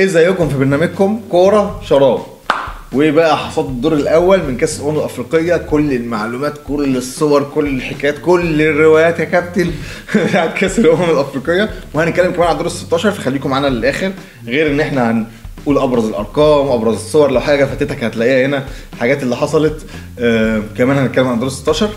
إزيكم في برنامجكم كورة شراب. وبقى حصاد الدور الأول من كأس الأمم الأفريقية. كل المعلومات كل الصور كل الحكايات كل الروايات يا كابتن بتاعت كأس الأمم الأفريقية. وهنتكلم كمان عن دور ال 16 فخليكم معانا للآخر. غير إن إحنا هنقول أبرز الأرقام أبرز الصور لو حاجة فاتتك هتلاقيها هنا. الحاجات اللي حصلت آه كمان هنتكلم عن دور ال 16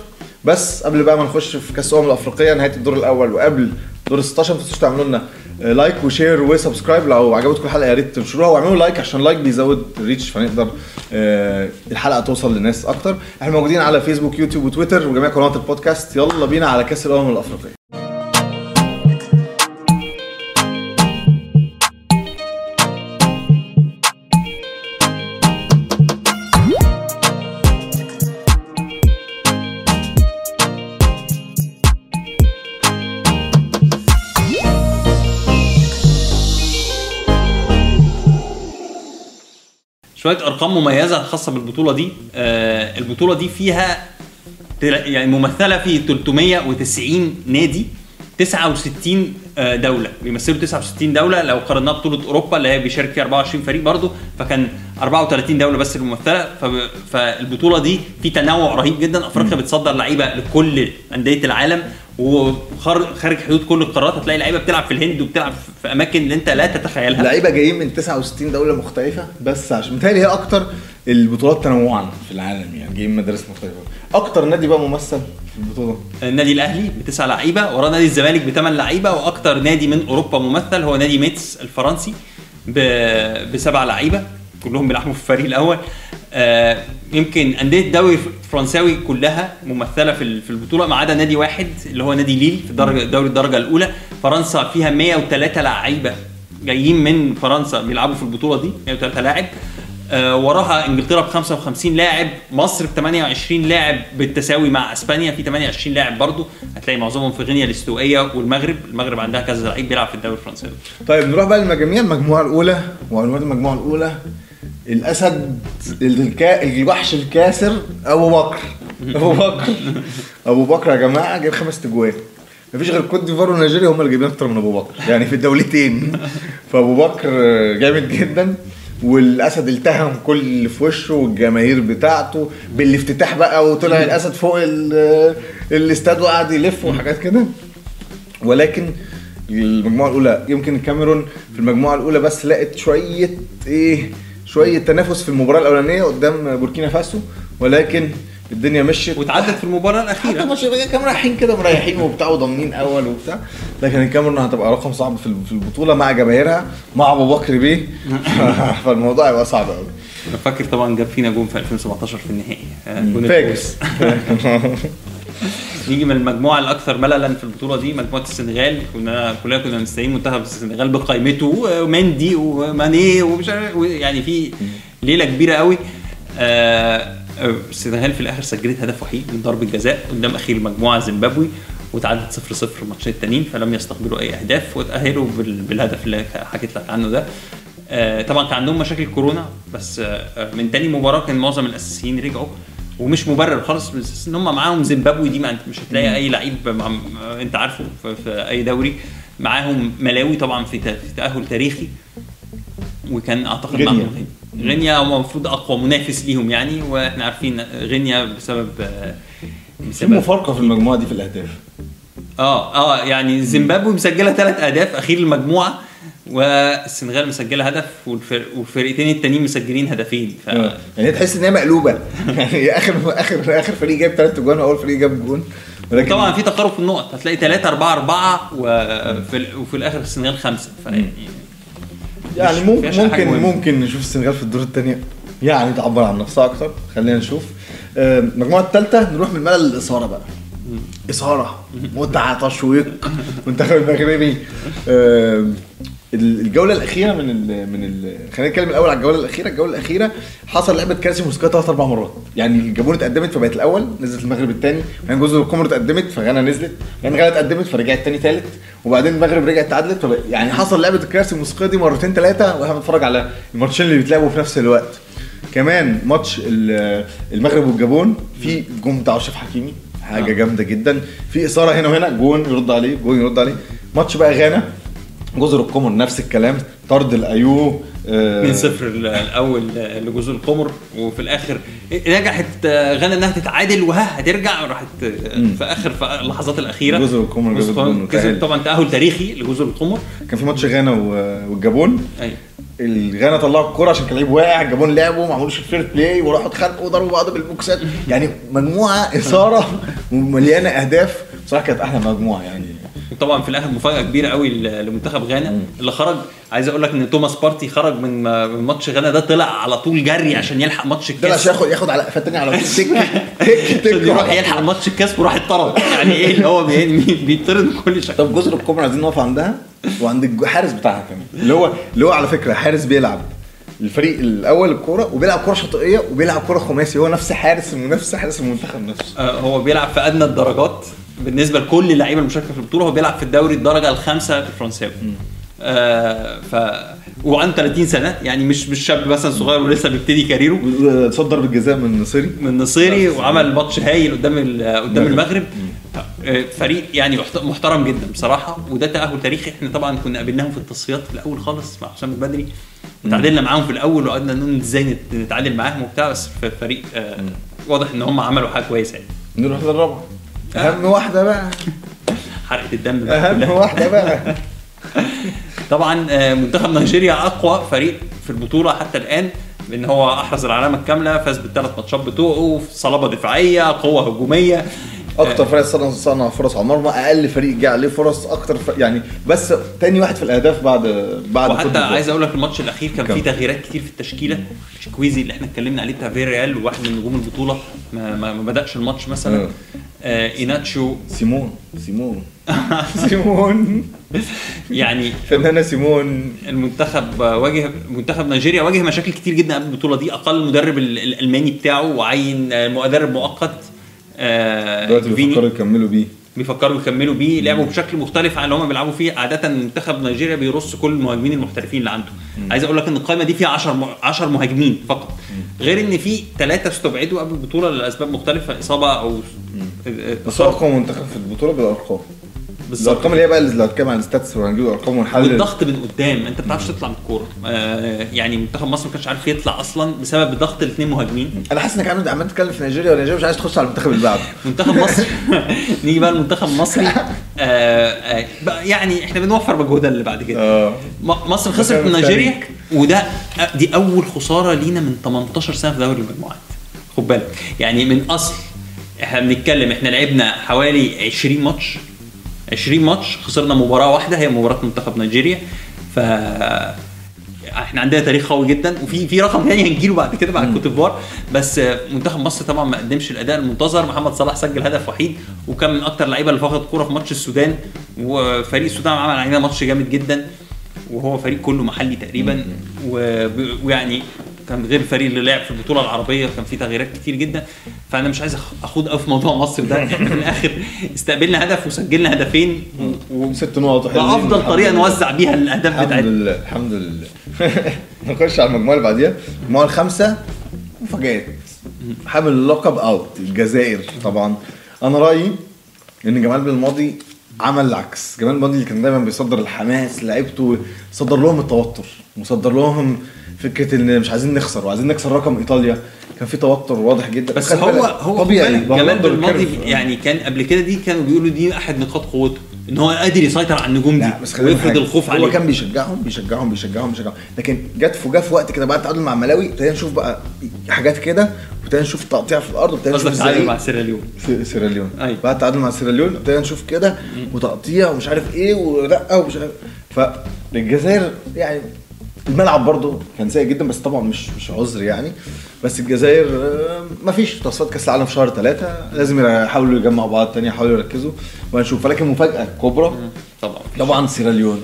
بس قبل بقى ما نخش في كأس الأمم الأفريقية نهاية الدور الأول وقبل دور ال 16 ما تنسوش تعملوا لنا like و share و subscribe لو عجبتكم الحلقة يا ريت تنشروها واعملوا like عشان ال like بيزود ال reach فنقدر آه، الحلقة توصل للناس أكتر. إحنا موجودين على فيسبوك يوتيوب وتويتر وجميع قنوات البودكاست. يلا بينا على كأس الأمم الأفريقية. شوية أرقام مميزة خاصة بالبطولة دي. آه البطولة دي فيها يعني ممثلة في 390 نادي 69 آه، دولة. بيمثلوا 69 دولة. لو قارناها بطولة أوروبا اللي هي بيشارك فيها 24 فريق برضه فكان 34 دولة بس الممثلة. فالبطولة دي في تنوع رهيب جدا. أفريقيا بتصدر لعيبة لكل أندية العالم. وخارج حدود كل القارات هتلاقي لعيبة بتلعب في الهند وبتلعب في أماكن اللي أنت لا تتخيلها. لعيبة جايين من 69 دولة مختلفة بس عشان متهيألي هي أكتر البطولات تنوعا في العالم يعني جايين من مدارس مختلفة. أكتر نادي بقى ممثل في البطولة؟ النادي الأهلي بتسع لعيبة وراه نادي الزمالك بثمان لعيبة وأكتر نادي من أوروبا ممثل هو نادي ميتس الفرنسي ب- بسبع لعيبة. كلهم بيلعبوا في الفريق الأول. آه، يمكن أندية الدوري الفرنساوي كلها ممثلة في ال- في البطولة ما عدا نادي واحد اللي هو نادي ليل في درجه دوري الدرجة الأولى. فرنسا فيها 103 لعيبة جايين من فرنسا بيلعبوا في البطولة دي 103 لاعب. آه، وراها إنجلترا ب 55 لاعب مصر ب 28 لاعب بالتساوي مع إسبانيا في 28 لاعب برضو. هتلاقي معظمهم في غينيا الاستوائية والمغرب. المغرب عندها كذا لعيب بيلعب في الدوري الفرنساوي. طيب نروح بقى للمجاميع المجموعه الأولى وعنوان المجموعه الأولى. الأسد الكا... الوحش الكاسر أبو بكر. أبو بكر. أبو بكر يا جماعة جايب خمس تجوان. مفيش غير كوت ديفوار ونيجيريا هم اللي جايبين أكتر من أبو بكر. يعني في الدولتين. فأبو بكر جامد جدا. والأسد التهم كل اللي في وشه والجماهير بتاعته. بالافتتاح بقى وطلع الأسد فوق ال- الاستاد وقعد يلف وحاجات كده. ولكن المجموعة الأولى يمكن الكاميرون في المجموعة الأولى بس لقت شوية إيه شوية تنافس في المباراة الأولانية قدام بوركينا فاسو ولكن الدنيا مشيت. وتعدت في المباراة حتى الاخيره ماتش كانوا رايحين كده مريحين وبتاع وضامنين أول وبتاع. لكن الكاميرون هتبقى رقم صعب في البطولة مع جماهيرها مع أبو بكر بيه. فالموضوع هيبقى صعب قوي أنا فاكر طبعا جاب فينا جون في 2017 في النهائي. آه، فاكر. نيجي من المجموعة الأكثر مللا في البطولة دي مجموعة السنغال. كنا كلنا كنا مستنيين منتخب السنغال بقائمته ومندي وماني ومش عارف يعني في ليلة كبيرة قوي. آه، السنغال في الآخر سجلت هدف وحيد من ضربة جزاء قدام أخير المجموعه زيمبابوي وتعادلت 0 0 الماتشين التانيين فلم يستقبلوا أي أهداف وتأهلوا بال- بالهدف اللي حكيت لك عنه ده. آه، طبعا كان عندهم مشاكل كورونا بس آه، من تاني مباراة كان معظم الأساسيين رجعوا. ومش مبرر خالص بس إن هم معاهم زيمبابوي دي ما أنت مش هتلاقي أي لعيب أنت عارفه في, في أي دوري. معاهم ملاوي طبعا في تأهل تاريخي وكان أعتقد غينيا. غينيا المفروض أقوى منافس ليهم يعني وإحنا عارفين غينيا بسبب آه، في بسبب مفارقة في المجموعة دي في الأهداف. آه آه يعني زيمبابوي مسجلة ثلاث أهداف أخير المجموعة. والسنغال مسجلة هدف والفرق والفرقتين التانيين مسجلين هدفين ف... يعني تحس إن هي مقلوبة. يعني آخر آخر آخر فريق جايب ثلاث جوان وأول فريق جاب جون. ولكن طبعا في تقارب في النقط. هتلاقي 3 4 4 وفي, وفي الآخر السنغال خمسة. فيعني يعني مش ممكن ممكن. ممكن نشوف السنغال في الدور الثانية يعني تعبر عن نفسها أكتر. خلينا نشوف. آه، المجموعه الثالثه نروح من الملل للاثاره بقى. إثارة. متعة تشويق. منتخب المغربي. آه، الجولة الأخيرة من ال من ال خلينا نتكلم الأول على الجولة الأخيرة. الجولة الأخيرة حصل لعبة كاسي موسكا ثلاث أربع مرات. يعني الجابون اتقدمت فبقت الأول نزلت المغرب الثاني بعدين جزر القمر اتقدمت فغانا نزلت. بعدين غانا اتقدمت فرجعت تاني ثالث وبعدين المغرب رجعت تعادلت. يعني حصل لعبة الكراسي الموسيقيه دي مرتين ثلاثة وإحنا بنتفرج على الماتشين اللي بيتلعبوا في نفس الوقت. كمان ماتش ال- المغرب والجابون في جون بتاع أشرف حكيمي حاجة آه. جامدة جدا. في إثارة هنا وهنا جون يرد عليه جون يرد عليه. ماتش بقى غانا. جزر القمر نفس الكلام. طرد الايو آه، 2-0 الأول لجزر القمر وفي الآخر نجحت غانا إنها تتعادل وها هترجع راحت في آخر في اللحظات الأخيرة. جزر القمر. كسب طبعا تأهل تاريخي لجزر القمر. كان في ماتش غانا والجابون. أيوه. الغانا طلعوا الكورة عشان كان لعيب واقع الجابون لعبوا ما عملوش ال fair play وراحوا اتخانقوا وضربوا بعض بالبوكسات. يعني مجموعة إثارة ومليانة أهداف. بصراحه كانت أحلى مجموعة يعني. وطبعا في الآخر مفاجأة كبيرة قوي لمنتخب غانا اللي خرج عايز أقول لك إن توماس بارتي خرج من ماتش غانا ده طلع على طول جري عشان يلحق ماتش ده الكاس. عشان ياخد ياخد على قفاه تاني على طول. تك تك عشان يروح يلحق ماتش الكاس وراح اتطرد. يعني إيه اللي هو بي- بي- بيطرد من كل شكل. طب جزر القمر عايزين نقف عندها وعند الحارس بتاعها كمان. اللي هو اللي هو على فكرة حارس بيلعب. الفريق الأول الكورة وبيلعب كورة شاطئية وبيلعب كورة خماسي. هو نفس حارس المنافس حارس المنتخب نفسه. آه، هو بيلعب في أدنى الدرجات. بالنسبة لكل اللعيبه المشاركة في البطولة هو بيلعب في الدوري الدرجة الخامسة الفرنساوي. آه ف وعنده 30 سنة. يعني مش مش شاب مثلا صغير ولسه بيبتدي كاريره. صد ضربه جزاء من النصيري من نصيري وعمل ماتش هايل قدام قدام المغرب. آه، فريق يعني محت- محترم جدا بصراحة. وده تأهل تاريخي. إحنا طبعا كنا قابلناهم في التصفيات في الأول خالص مع حسام البدري. تعادلنا معاهم في الأول وقعدنا نقول إزاي نت- نتعادل معاهم وبتاع بس في فريق آه، واضح إن هم عملوا حاجة كويسة يعني. نروح للرابعه أهم واحدة بقى. حرقة الدم بقى أهم كلها. واحدة بقى. طبعا آه، منتخب نيجيريا أقوى فريق في البطولة حتى الآن لأن هو أحرز العلامة الكاملة فاز بالثلاث ماتشات بتوعه صلابة دفاعية قوة هجومية. أكتر فريق صنع صنع فرص على المرمى أقل فريق جه عليه فرص أكتر ف... يعني بس تاني واحد في الأهداف بعد بعد وحتى. عايز أقول لك الماتش الأخير كان؟ فيه تغييرات كتير في التشكيلة. شكويزي اللي إحنا اتكلمنا عليه بتاع فيريال وواحد من نجوم البطولة ما, ما, ما بدأش الماتش مثلا. آه. آه إيناتشو. سيمون سيمون. سيمون. يعني فنانة سيمون. المنتخب واجه منتخب نيجيريا واجه مشاكل كتير جدا قبل البطولة دي. أقال المدرب ال- الألماني بتاعه وعين مدرب مؤقت. دلوقتي فيني. بيفكروا يكملوا بيه. بيفكروا يكملوا بيه. لعبوا بشكل مختلف عن اللي هم بيلعبوا فيه. عادة منتخب نيجيريا بيرص كل المهاجمين المحترفين اللي عنده. عايز أقول لك إن القائمة دي فيها 10 10 مهاجمين فقط. غير إن في ثلاثة استبعدوا قبل البطولة لأسباب مختلفة إصابة أو بس هو أقوى منتخب في البطولة بالأرقام. بالظبط. الأرقام اللي هي بقى اللي هنتكلم عن الستاتس وهنجيب الارقام ونحلل والضغط من قدام أنت ما بتعرفش تطلع من الكورة. آه يعني منتخب مصر ما كانش عارف يطلع أصلا بسبب ضغط الاثنين مهاجمين. أنا حاسس إنك عمال تتكلم في نيجيريا ونيجيريا مش عايز تخش على المنتخب اللي بعده. منتخب مصر. نيجي بقى المنتخب المصري آه آه يعني إحنا بنوفر مجهودنا اللي بعد كده. م- مصر خسرت من نيجيريا. وده دي أول خسارة لينا من 18 سنة في دوري المجموعات. خد بالك. يعني من أصل إحنا بنتكلم إحنا لعبنا حوالي 20 ماتش. 20 ماتش خسرنا مباراة واحدة هي مباراة منتخب نيجيريا. ف إحنا عندنا تاريخ قوي جدا. وفي في رقم تاني هنجيله بعد كده بعد كوت ديفوار. بس منتخب مصر طبعا ما قدمش الأداء المنتظر. محمد صلاح سجل هدف وحيد وكان من أكتر اللعيبه اللي فقدت كوره في ماتش السودان. وفريق السودان عمل علينا ماتش جامد جدا. وهو فريق كله محلي تقريبا. ويعني كان غير الفريق اللي لعب في البطولة العربية كان فيه تغييرات كتير جدا. فأنا مش عايز أخوض قوي في موضوع مصر ده. إحنا في الآخر استقبلنا هدف وسجلنا هدفين. و- و- ست نقط. ده افضل الحمد طريقة. نوزع بيها الأهداف الحمد بتاعتنا. لله الحمد لله. نخش على المجموعة اللي بعديها. المجموعة الخامسة مفاجآت. حامل اللقب اوت الجزائر طبعا. أنا رأيي إن جمال بالماضي عمل العكس. جمال بالماضي اللي كان دايما بيصدر الحماس لعيبته صدر لهم التوتر وصدر لهم فكرة إن مش عايزين نخسر وعايزين نكسر رقم إيطاليا. كان في توتر واضح جدا. بس هو هو طبيعي جمال بالماضي. يعني كان قبل كده دي كانوا بيقولوا دي أحد نقاط قوته إن هو قادر يسيطر على النجوم دي بس ويفرض. الخوف هو عليه كان بيشجعهم بيشجعهم بيشجعهم بيشجعهم. لكن جت في جه في وقت كده بعد التعادل مع ملاوي ابتدينا نشوف بقى حاجات كده وابتدينا نشوف تقطيع في الأرض وابتدينا نشوف إزاي مع سيراليون سيراليون أيوة. بعد التعادل مع سيراليون ابتدينا نشوف كده وتقطيع ومش عارف إيه ورقة ومش عارف فالجزائر يعني الملعب برضه كان سيء جدا بس طبعا مش مش عذر يعني. بس الجزائر آه، مفيش تصفيات كأس العالم في شهر ثلاثة لازم يحاولوا يجمعوا بعض تاني يحاولوا يركزوا. وهنشوف ولكن مفاجأة كبرى طبعا. طبعا سيراليون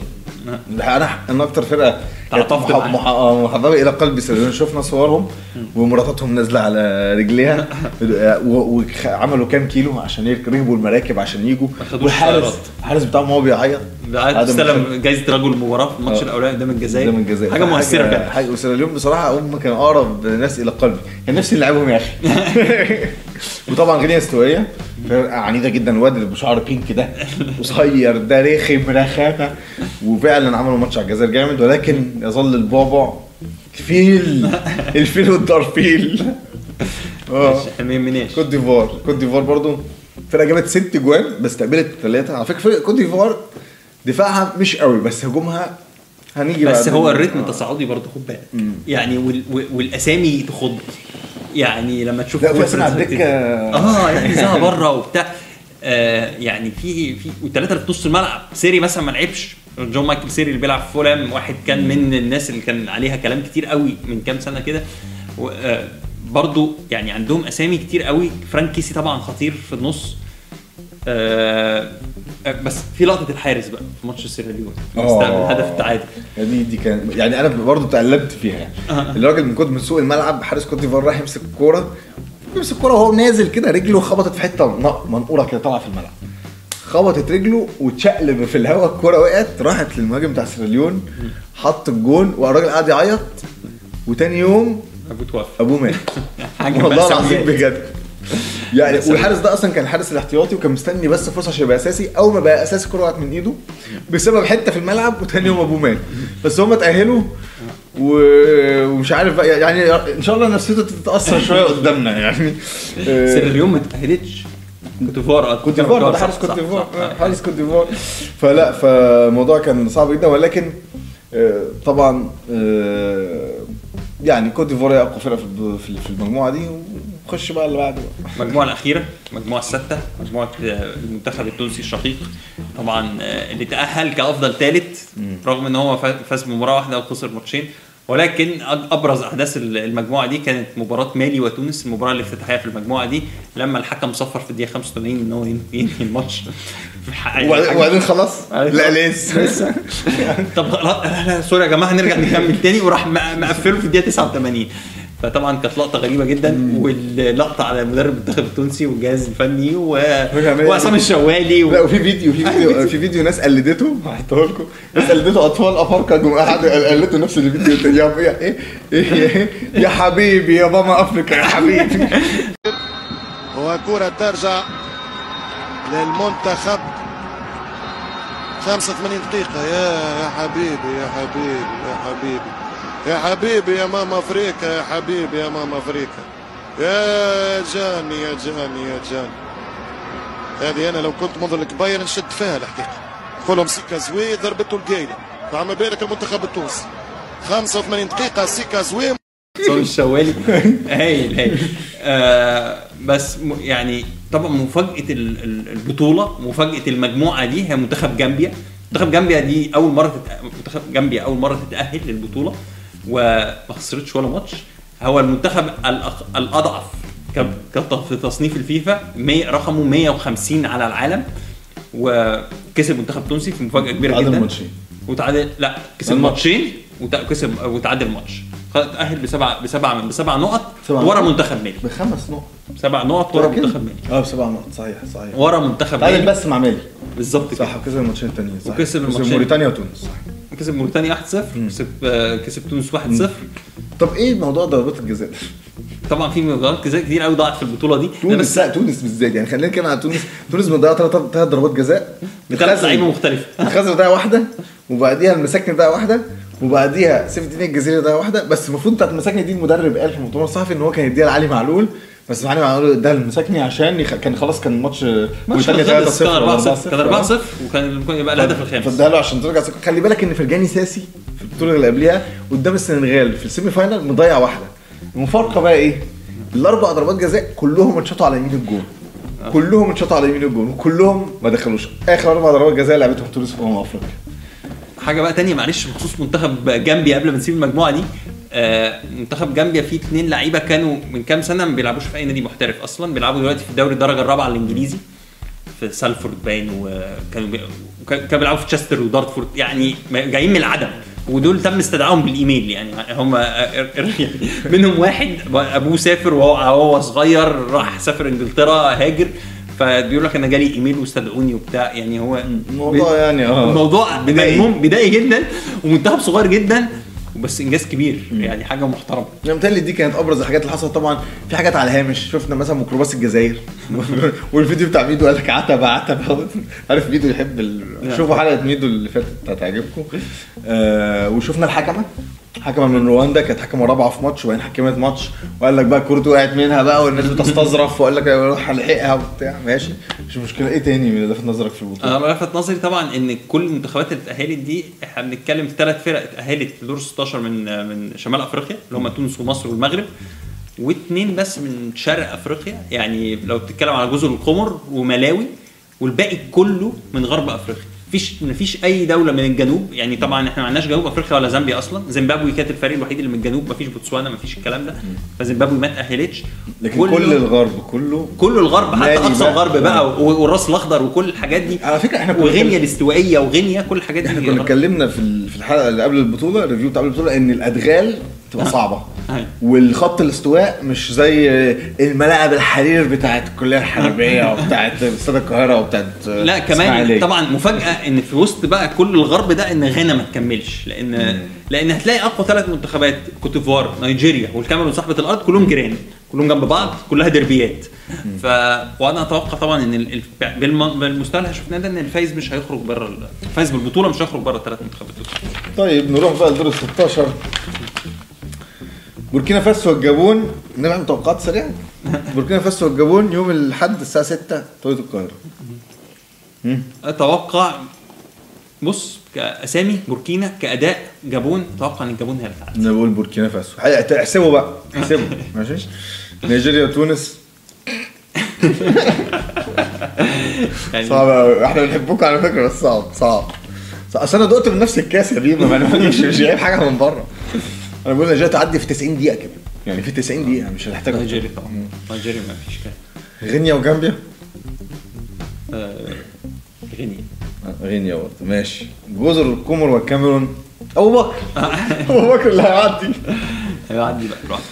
أنا أنا أكتر فرقة تعاطفت آه، محببة إلى قلبي سيراليون شفنا صورهم ومراتاتهم نازلة على رجليها. وعملوا كام كيلو عشان يرك- ركبوا المراكب عشان يجوا. ما والحارس. الحارس بتاعهم هو بيعيط. ما تستلم جايزة رجل المباراه في الماتش آه. الأولاني قدام الجزائر. قدام الجزائر. حاجة مؤثرة كانت حاجة وسيراليون بصراحة هم كانوا أقرب ناس إلى قلبي. كان نفسي نلعبهم يا أخي. وطبعا غينيا استوائيه فرقه عنيدة جدا الواد اللي بشعر بينك ده. قصير ده رخم رخامة. وفعلا عملوا ماتش على الجزائر جامد. ولكن يظل البعبع الفيل الفيل والدرفيل آه. يهمناش كوت ديفوار. كوت ديفوار برضو فرقة جابت ست جوان بس استقبلت ثلاثة. على فكرة فرقة كوت ديفوار دفاعها مش قوي بس هجومها هنيجي بس. هو ال rhythm آه. التصاعدي برضه خد بالك. يعني وال... وال- والأسامي تخض. يعني لما تشوف لا، على الدكة. آه يعني زها بره وبتاع. آه يعني في في والثلاثه اللي في نص الملعب سيري مثلا ما لعبش. جون مايكل سيري اللي بيلعب في فولام واحد كان من الناس اللي كان عليها كلام كتير قوي من كام سنة كده. آه، برضو يعني عندهم أسامي كتير قوي. فرانك كيسي طبعا خطير في النص. آه آه، بس في لقطة الحارس بقى في ماتش سيراليون آه. استقبل هدف التعادل دي دي كان يعني أنا برضه تقلبت فيها. يعني آه. الراجل من كنت من سوق الملعب حارس كوت ديفوار راح يمسك الكورة يمسك الكورة وهو نازل كده رجله خبطت في حتة منقورة كده طالعة في الملعب. خبطت رجله واتشقلب في الهواء الكورة وقعت راحت للمهاجم بتاع سيراليون حط الجون والراجل قعد يعيط. وتاني يوم ابو توفى أبوه مات. حاجة والله العظيم. بجد. يعني. والحارس ده أصلا كان الحارس الاحتياطي وكان مستني بس فرصة عشان يبقى أساسي أول ما بقى أساسي الكوره وقعت من إيده بسبب حتة في الملعب وتاني يوم ابوه مات بس هم اتاهلوا و- ومش عارف بقى يعني إن شاء الله نفسيته تتأثر شوية قدامنا يعني. آه، سيراليون ما اتاهلتش كوت ديفوار كوت ديفوار ده حارس كوت ديفوار آه، حارس كوت ديفوار فلا فالموضوع كان صعب جدا ولكن آه، طبعا آه، يعني كوت ديفوار هي اقوى فرقه في المجموعة دي ونخش بقى اللي بعده. بقى. المجموعه الأخيرة المجموعه السادسه مجموعة آه، المنتخب التونسي الشقيق. طبعا آه، اللي تأهل كأفضل ثالث رغم إن هو فا- فاز بمباراة واحدة وخسر ماتشين. ولكن أبرز أحداث ال- المجموعة دي كانت مباراة مالي وتونس المباراة الافتتاحية في المجموعة دي لما الحكم صفر في الدقيقة 85 إن هو ين- ينهي الماتش. حق- وبعدين خلاص؟ لا لسه. لسه. طب لا, لا, sorry يا جماعة هنرجع نكمل تاني وراح مقفله في الدقيقة 89 فطبعا كانت لقطة غريبة جدا واللقطة على مدرب المنتخب التونسي والجهاز الفني و... وعصام الشوالي لا و... وفي فيديو في فيديو في فيديو ناس قلدته هحطه لكم. ناس قلدته أطفال أفارقة جم قعدوا قلدوا نفس الفيديو التاني. إيه إيه؟ إيه؟ يا حبيبي يا ماما أفريقيا يا حبيبي. وكرة ترجع للمنتخب. 85 دقيقة. يا يا حبيبي يا حبيبي يا حبيبي. يا حبيبي يا ماما افريقيا يا حبيبي يا ماما افريقيا يا جاني يا جاني يا جاني. هذه أنا لو كنت منذ الكباير نشد فيها الحقيقة. كلهم سيكا زوي ضربته القايلة. فما بالك المنتخب التونسي. 85 دقيقة سيكا زوي. عصام الشوالي. هايل هايل آه بس يعني طبعا مفاجأة ال- ال- البطولة مفاجأة المجموعة دي هي منتخب جامبيا. منتخب جامبيا دي أول مرة. منتخب جامبيا أول مرة تتأهل للبطولة. وما خسرتش ولا ماتش هو المنتخب. الأضعف في تصنيف الفيفا. رقمه 150 على العالم وكسب منتخب تونسي في مفاجأة كبيرة جدا ماتشين. وتعادل لا كسب. ماتشين وكسب وتعادل ماتش تأهل بسبع بسبع بسبع نقط ورا. منتخب مالي بخمس نقط سبع نقط ورا منتخب مالي آه بسبع نقط صحيح صحيح ورا منتخب تعادل مالي بس مع مالي بالظبط كده صح وكسب الماتشين التانيين صح وكسب الماتشين. موريتانيا وتونس صح كسب موريتانيا 1-0 كسب آه، كسب تونس 1-0 طب إيه موضوع ضربات الجزاء؟ طبعا في مباريات جزاء كتير قوي ضاعت في البطولة دي. تونس بس لا تونس بالذات يعني خلينا نتكلم على تونس. تونس مضيعة ثلاث ثلاث ضربات جزاء. بثلاث لعيبة مختلفة. الخزري ده واحدة وبعديها المساكني ده واحدة وبعديها سيف الدين الجزيري ده واحدة. بس المفروض بتاعت المساكني دي المدرب قال في المؤتمر الصحفي إن هو كان يديها لعلي معلول. بس علي معلول اداها للمساكني عشان يخ... كان خلاص كان الماتش ماتش موريتانيا خلص. 3-0 كان ولا 4-0 كان 4-0 وكان ممكن يبقى الهدف الخامس. فاداها له عشان ترجع ثقة. خلي بالك إن فرجاني ساسي في البطولة اللي قبلها قدام السنغال في ال semi final مضيع واحدة. المفارقة بقى إيه؟ الأربع ضربات جزاء كلهم اتشاطوا على يمين الجون. كلهم اتشاطوا على يمين الجون وكلهم ما دخلوش. آخر أربع ضربات جزاء لعبتهم تونس في امم أفريقيا. حاجة بقى تانية معلش بخصوص منتخب جامبيا قبل ما نسيب المجموعة دي. آه منتخب جامبيا فيه اثنين لعيبة كانوا من كام سنة ما بيلعبوش في أي نادي محترف أصلا بيلعبوا دلوقتي في الدوري الدرجة الرابعة الإنجليزي في سالفورد باين وكانوا بي... كانوا بيلعبوا في تشستر ودارتفورد يعني جايين من العدم ودول تم استدعائهم بالإيميل يعني هم يعني منهم واحد أبوه سافر وهو صغير راح سافر إنجلترا هاجر فبيقول لك أنا جالي إيميل واستدعوني وبتاع يعني هو الموضوع يعني آه الموضوع بدائي. بدائي جدا ومنتخب صغير جدا بس إنجاز كبير يعني حاجة محترمة. يعني متهيألي دي كانت أبرز الحاجات اللي حصلت. طبعا في حاجات على الهامش. شفنا مثلا ميكروباص الجزائر. والفيديو بتاع ميدو قال لك عتبة عتبة. عارف ميدو يحب ال... شوفوا حلقة ميدو اللي فاتت هتعجبكم آه وشفنا الحكمة. حكمة من رواندا كانت حكمة رابعة في ماتش وبعدين حكمت ماتش. وقال لك بقى الكوره وقعت منها بقى والناس بتستظرف وقال لك روح الحقها وبتاع. ماشي. مش مشكلة. إيه تاني اللي لفت نظرك في البطولة؟ أنا لفت نظري طبعا إن كل المنتخبات اللي اتأهلت دي إحنا بنتكلم في ثلاث فرق اتأهلت في دور 16 من من شمال أفريقيا اللي هم تونس ومصر والمغرب واثنين بس من شرق أفريقيا. يعني لو بتتكلم على جزر القمر وملاوي والباقي كله من غرب أفريقيا. مفيش مفيش أي دولة من الجنوب يعني طبعا إحنا ما عندناش جنوب أفريقيا ولا زامبيا أصلا. زيمبابوي كانت الفريق الوحيد اللي من الجنوب مفيش بوتسوانا مفيش الكلام ده. فزيمبابوي ما تاهلتش لكن كله- كل الغرب كله كل الغرب حتى أقصى بقى. الغرب بقى و- والراس الأخضر وكل الحاجات دي. على فكرة إحنا وغينيا الاستوائية وغينيا كل الحاجات دي. إحنا كنا اتكلمنا في ال- في الحلقة اللي قبل البطولة الريفيو بتاع البطولة إن الأدغال تبقى صعبة. أيوة. والخط الاستواء مش زي الملاعب الحرير بتاعت الكلية الحربية وبتاعت استاد القاهرة وبتاعت لا كمان. طبعا مفاجأة إن في وسط بقى كل الغرب ده إن غانا ما تكملش لأن لأن هتلاقي أقوى ثلاث منتخبات كوت ديفوار نيجيريا والكاميرون صاحبة الأرض كلهم جيران كلهم جنب بعض كلها دربيات ف وأنا أتوقع طبعا إن ال- ال- بالم- بالمستوى اللي شفناه ده إن الفايز مش هيخرج بره ال- الفايز بالبطولة مش هيخرج بره الثلاث منتخبات. طيب نروح بقى لدور ال 16 بوركينا فاسو والجابون نعمل توقعات سريعة. بوركينا فاسو والجابون يوم الأحد الساعة 6 توقيت القاهرة. أتوقع بص كأسامي بوركينا كأداء جابون أتوقع إن الجابون هي اللي أنا بقول بوركينا فاسو. احسبوا بقى. احسبوا ماشي؟ نيجيريا وتونس يعني صعب قوي إحنا بنحبكم على فكرة بس صعب صعب. أصل أنا دقت من نفس الكاس يا بيما ما أنا مش مش جايب حاجة من بره. أنا بقول نيجيريا تعدي في 90 دقيقة كده. يعني في 90 دقيقة مش هنحتاج. نيجيريا طبعا. نيجيريا ما فيش كلام. غينيا وجامبيا؟ آه، غينيا. آه، غينيا برضه. ماشي. جزر القمر والكاميرون أبو بكر. أبو بكر اللي هيعدي. هيعدي بقى لوحده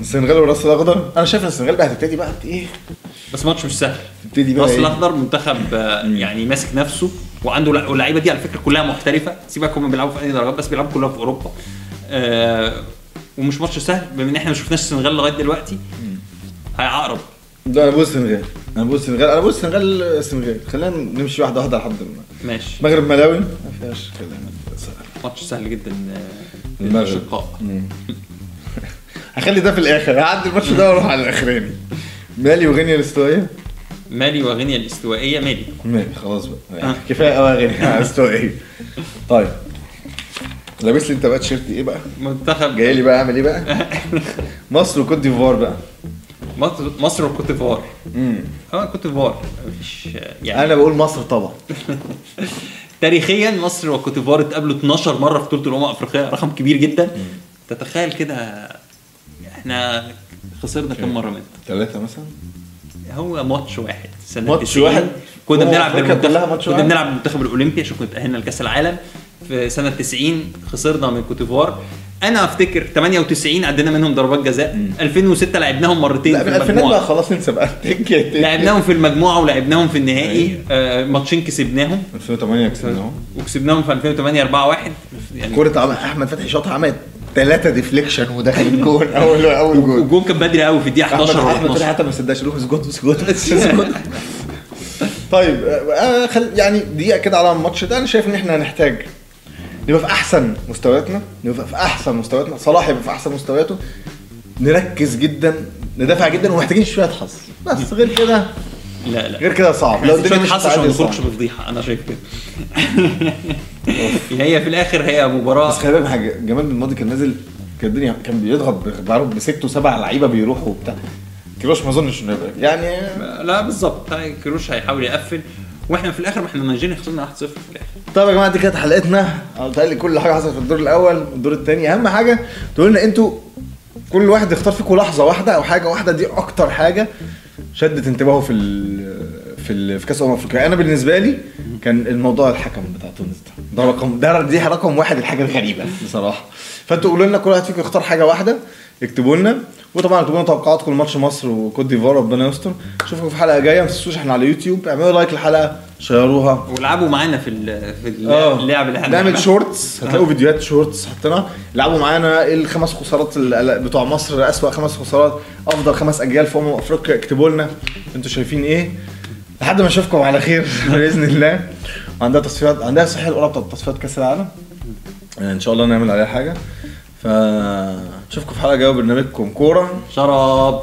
السنغال والراس الأخضر؟ أنا شايف إن السنغال بقى هتبتدي بقى إيه؟ بس ماتش مش سهل. تبتدي بقى راس إيه؟ الأخضر منتخب آه، يعني ماسك نفسه وعنده لع- واللعيبة دي على فكرة كلها محترفة. سيبك هم بيلعبوا في أي درجات بس بيلعبوا كلها في أوروبا. آه ومش ماتش سهل بما إن إحنا ما شفناش السنغال لغاية دلوقتي هيعقرب. ده أنا بقول السنغال. أنا بقول السنغال. أنا بقول السنغال السنغال. خلينا نمشي واحدة واحدة لحد ما. ماشي. المغرب ملاوي. ما فيهاش كلام. ماتش سهل جدا آه،. مم. هخلي ده في الآخر. هعدي الماتش ده وأروح على الاخراني مالي وغينيا الاستوائية؟ مالي وغينيا الاستوائية مالي. مالي. خلاص بقى. آه. كفاية قوي غينيا الاستوائية. طيب. لابس لي انت بقى تيشيرت إيه بقى؟ منتخب. جاي لي بقى اعمل إيه بقى؟ مصر وكوت ديفوار بقى. مصر مصر وكوت ديفوار. امم آه كوت ديفوار. مفيش يعني. أنا بقول مصر طبعا. تاريخيا مصر وكوت ديفوار اتقابلوا 12 مرة في بطولة الأمم الأفريقية رقم كبير جدا. تتخيل كده إحنا خسرنا كم مرة منه؟ ثلاثة مثلا؟ هو ماتش واحد. سنة ماتش 90. واحد؟ كنا بنلعب بالمنتخب كنا؟ بنلعب بالمنتخب الأولمبي عشان كنا تاهلنا لكأس العالم. في سنة 90 خسرنا من كوت ديفوار أنا أفتكر 98 عدينا منهم ضربات جزاء. 2006 لعبناهم مرتين لا في الفينال بقى المجموعه خلاص انسى بقى. لعبناهم في المجموعة ولعبناهم في النهائي. آه ماتشين كسبناهم. 2008 كسبناهم. وكسبناهم في 2008 4 1 يعني كرة عم- أحمد فتحي شاطها عملت ثلاثة deflection ودخل الجون. اول أول جون. والجون كان بدري قوي في الدقيقة احمد 11 ولا احمد فتحي 12 حتى ما صدقش. روح اسجد اسجد اسجد. طيب آه، خل يعني دقيقة كده على الماتش ده. أنا شايف إن إحنا هنحتاج نبقى في أحسن مستوياتنا نبقى في أحسن مستوياتنا صلاح يبقى في أحسن مستوياته. نركز جدا ندافع جدا ومحتاجين شوية حظ. بس غير كده لا لا. غير كده صعب. لو الدنيا مش عشان ما نخرجش. بفضيحة أنا شايف كده. هي في الآخر هي مباراة. بس خلي بالك حاجة جمال بن ماضي كان نازل كان الدنيا كان بيضغط بعرف بست وسبع لعيبة بيروحوا وبتاع. كيروش ما أظنش إنه يبقى. يعني لا بالظبط. هاي كروش هيحاول يقفل. وإحنا في الآخر ما إحنا نيجيريا خسرنا 1-0 في الآخر. طيب يا جماعة دي كانت حلقتنا. قلت كل حاجة حصلت في الدور الأول والدور الثاني أهم حاجة تقول لنا أنتوا كل واحد يختار فيكم لحظة واحدة أو حاجة واحدة. دي أكتر حاجة شدت انتباهه في ال في ال في كأس امم أفريقيا. أنا بالنسبة لي كان الموضوع الحكم بتاع تونس ده. ده رقم ده دي رقم واحد الحاجة الغريبة بصراحة. فانتوا قولوا لنا كل واحد فيكم يختار حاجة واحدة اكتبوا لنا. وطبعا اكتبوا لنا توقعاتكم لماتش مصر وكوت ديفوار ربنا يستر. اشوفكم في حلقة جاية. ما تنسوش إحنا على يوتيوب. اعملوا لايك للحلقة شيروها. والعبوا معانا في في آه. اللعب اللي إحنا نعمل. shorts. هتلاقوا فيديوهات shorts حطينا. لعبوا معانا إيه الخمس خسارات بتوع مصر أسوأ خمس خسارات أفضل خمس أجيال في أمم أفريقيا. اكتبوا لنا. أنتوا شايفين إيه؟ لحد ما اشوفكم على خير. بإذن الله. وعندها تصفيات عندها صحيح القرعه بتاعت تصفيات كأس العالم. إن شاء الله نعمل عليها حاجة. فنشوفكم في حلقة جاية برنامجكم كورة. شراب.